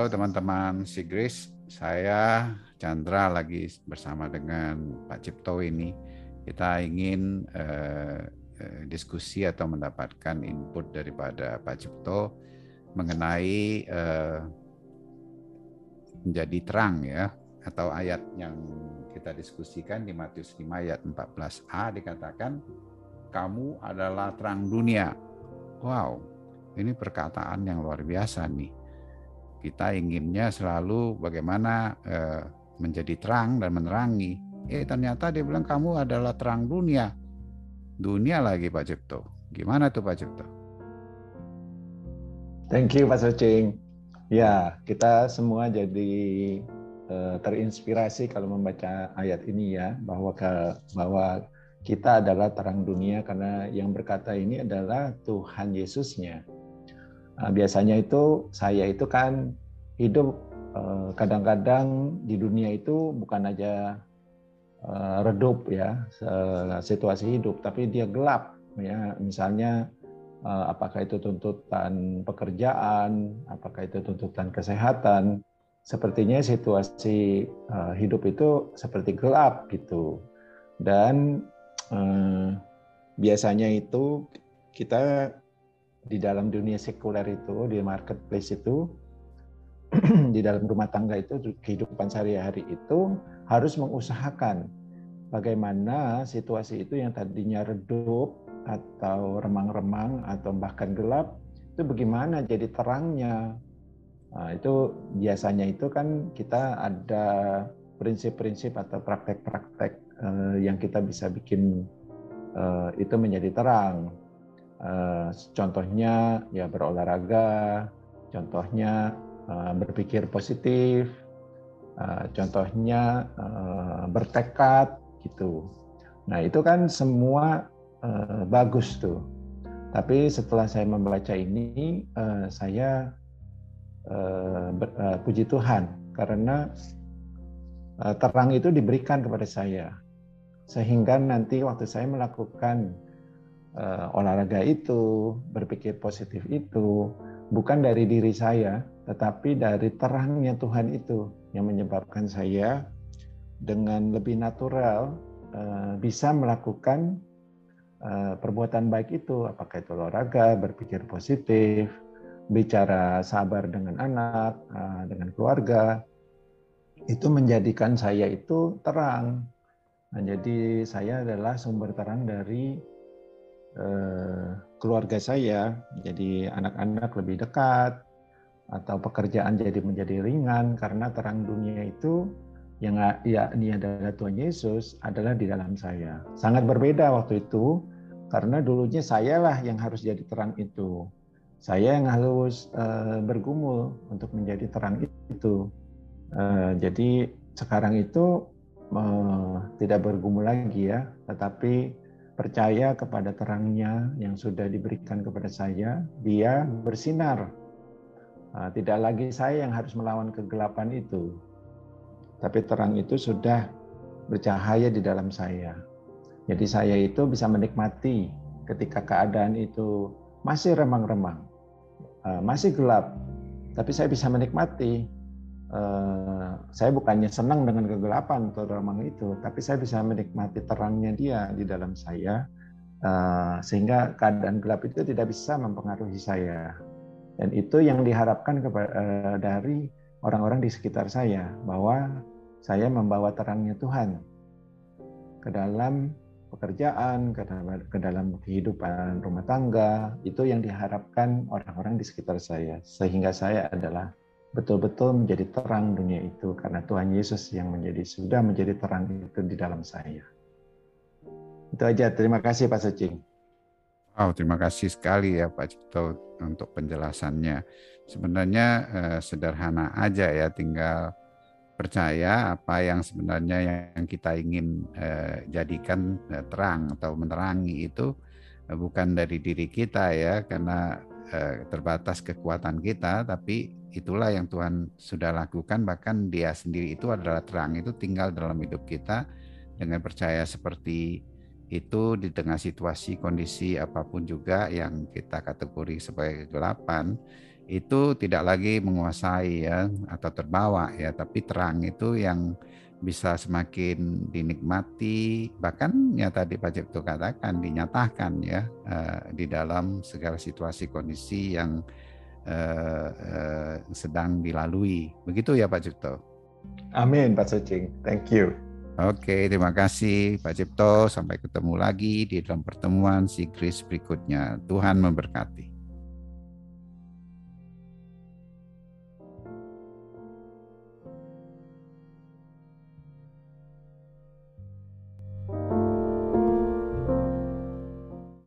Halo teman-teman Sigris, saya Chandra lagi bersama dengan Pak Cipto ini. Kita ingin eh, eh, diskusi atau mendapatkan input daripada Pak Cipto mengenai eh, menjadi terang ya atau ayat yang kita diskusikan di Matius 5 ayat 14a dikatakan kamu adalah terang dunia. Wow, ini perkataan yang luar biasa nih. Kita inginnya selalu bagaimana eh, menjadi terang dan menerangi. Eh ternyata dia bilang kamu adalah terang dunia. Dunia lagi Pak Cipto. Gimana tuh Pak Cipto? Thank you Pak Sucing. Ya, kita semua jadi uh, terinspirasi kalau membaca ayat ini ya bahwa ke, bahwa kita adalah terang dunia karena yang berkata ini adalah Tuhan Yesusnya. Nah, biasanya itu saya itu kan hidup eh, kadang-kadang di dunia itu bukan aja eh, redup ya situasi hidup, tapi dia gelap ya. Misalnya eh, apakah itu tuntutan pekerjaan, apakah itu tuntutan kesehatan, sepertinya situasi hidup itu seperti gelap gitu. Dan biasanya itu kita di dalam dunia sekuler itu di marketplace itu di dalam rumah tangga itu kehidupan sehari-hari itu harus mengusahakan bagaimana situasi itu yang tadinya redup atau remang-remang atau bahkan gelap itu bagaimana jadi terangnya. Nah, itu biasanya itu kan kita ada prinsip-prinsip atau praktek-praktek uh, yang kita bisa bikin uh, itu menjadi terang contohnya ya berolahraga, contohnya uh, berpikir positif, uh, contohnya bertekad gitu. Nah itu kan semua bagus tuh. Tapi setelah saya membaca ini, saya puji Tuhan karena terang itu diberikan kepada saya, sehingga nanti waktu saya melakukan uh, olahraga itu, berpikir positif itu, bukan dari diri saya, tetapi dari terangnya Tuhan itu yang menyebabkan saya dengan lebih natural uh, bisa melakukan uh, perbuatan baik itu, apakah itu olahraga, berpikir positif, bicara sabar dengan anak, uh, dengan keluarga, itu menjadikan saya itu terang. Nah, jadi saya adalah sumber terang dari keluarga saya, jadi anak-anak lebih dekat, atau pekerjaan jadi menjadi ringan karena terang dunia itu yang ya ini adalah Tuhan Yesus adalah di dalam saya. Sangat berbeda waktu itu karena dulunya sayalah yang harus jadi terang itu. Saya yang harus uh, bergumul untuk menjadi terang itu. Uh, jadi sekarang itu uh, tidak bergumul lagi ya, tetapi percaya kepada terangnya yang sudah diberikan kepada saya, dia bersinar. Nah, tidak lagi saya yang harus melawan kegelapan itu, tapi terang itu sudah bercahaya di dalam saya. Jadi saya itu bisa menikmati ketika keadaan itu masih remang-remang, eh, masih gelap, tapi saya bisa menikmati Uh, saya bukannya senang dengan kegelapan atau remang itu, tapi saya bisa menikmati terangnya dia di dalam saya, uh, sehingga keadaan gelap itu tidak bisa mempengaruhi saya. Dan itu yang diharapkan kepada, uh, dari orang-orang di sekitar saya, bahwa saya membawa terangnya Tuhan ke dalam pekerjaan, ke dalam kehidupan rumah tangga, itu yang diharapkan orang-orang di sekitar saya, sehingga saya adalah betul-betul menjadi terang dunia itu karena Tuhan Yesus yang menjadi sudah menjadi terang itu di dalam saya. Itu aja. Terima kasih Pak Secing. Wow, terima kasih sekali ya Pak Cipto untuk penjelasannya. Sebenarnya eh, sederhana aja ya, tinggal percaya apa yang sebenarnya yang kita ingin eh, jadikan eh, terang atau menerangi itu eh, bukan dari diri kita ya, karena eh, terbatas kekuatan kita, tapi itulah yang Tuhan sudah lakukan. Bahkan dia sendiri itu adalah terang itu tinggal dalam hidup kita dengan percaya seperti itu di tengah situasi kondisi apa pun juga yang kita kategori sebagai kegelapan itu tidak lagi menguasai ya atau terbawa ya, tapi terang itu yang bisa semakin dinikmati bahkan ya tadi Pak Cipto katakan dinyatakan ya uh, di dalam segala situasi kondisi yang uh, uh, sedang dilalui begitu ya Pak Cipto. Amin Pak Sucing, thank you. Oke, terima kasih Pak Cipto. Sampai ketemu lagi di dalam pertemuan Sigris berikutnya. Tuhan memberkati.